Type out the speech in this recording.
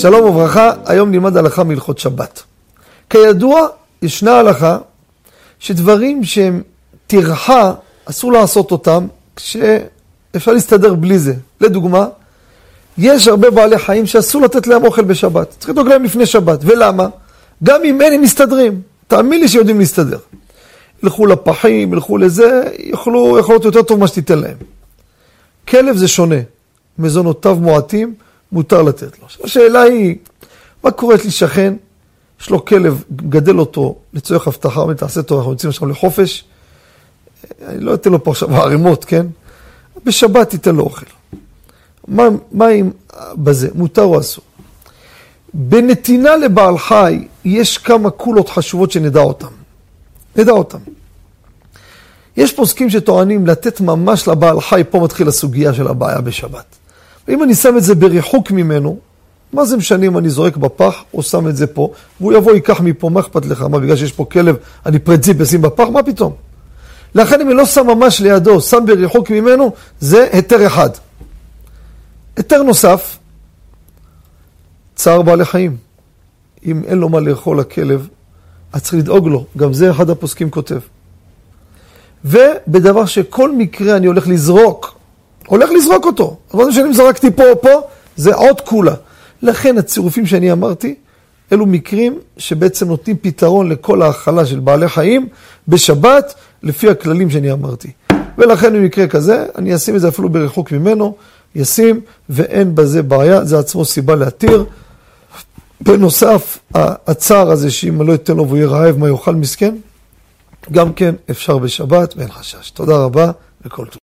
שלום וברכה, היום נלמד הלכה מהלכות שבת. כידוע, ישנה הלכה שדברים שהם טרחה, אסור לעשות אותם, כשאפשר להסתדר בלי זה. לדוגמה, יש הרבה בעלי חיים שאסור לתת להם אוכל בשבת. צריך לדאוג להם לפני שבת. ולמה? גם אם אין, הם מסתדרים. תאמין לי שיודעים להסתדר. ילכו לפחים, ילכו לזה, יאכלו, יכול להיות יותר טוב ממה שתיתן להם. כלב זה שונה. מזונותיו מועטים, מותר לתת לו. השאלה היא, מה קורה, יש לי שכן, יש לו כלב, גדל אותו לצורך אבטחה, אומר, תעשה טוב, אנחנו יוצאים עכשיו לחופש, אני לא אתן לו פה עכשיו ערימות, כן? בשבת תיתן לו אוכל. מה, מה אם בזה, מותר או אסור? בנתינה לבעל חי יש כמה קולות חשובות שנדע אותן. נדע אותן. יש פוסקים שטוענים לתת ממש לבעל חי, פה מתחיל הסוגיה של הבעיה בשבת. אם אני שם את זה בריחוק ממנו, מה זה משנה אם אני זורק בפח או שם את זה פה, והוא יבוא, ייקח מפה, מה אכפת לך? מה, בגלל שיש פה כלב, אני פרינציפ אשים בפח? מה פתאום? לכן אם אני לא שם ממש לידו, שם בריחוק ממנו, זה היתר אחד. היתר נוסף, צער בעלי חיים. אם אין לו מה לאכול לכלב, אז צריך לדאוג לו. גם זה אחד הפוסקים כותב. ובדבר שכל מקרה אני הולך לזרוק, הולך לזרוק אותו. אבל זה שאני זרקתי פה או פה, זה עוד כולה. לכן הצירופים שאני אמרתי, אלו מקרים שבעצם נותנים פתרון לכל ההאכלה של בעלי חיים בשבת, לפי הכללים שאני אמרתי. ולכן במקרה כזה, אני אשים את זה אפילו ברחוק ממנו, ישים, ואין בזה בעיה, זה עצמו סיבה להתיר. בנוסף, הצער הזה שאם לא ייתן לו והוא יהיה רעב, מה יאכל מסכן? גם כן אפשר בשבת ואין חשש. תודה רבה וכל טוב.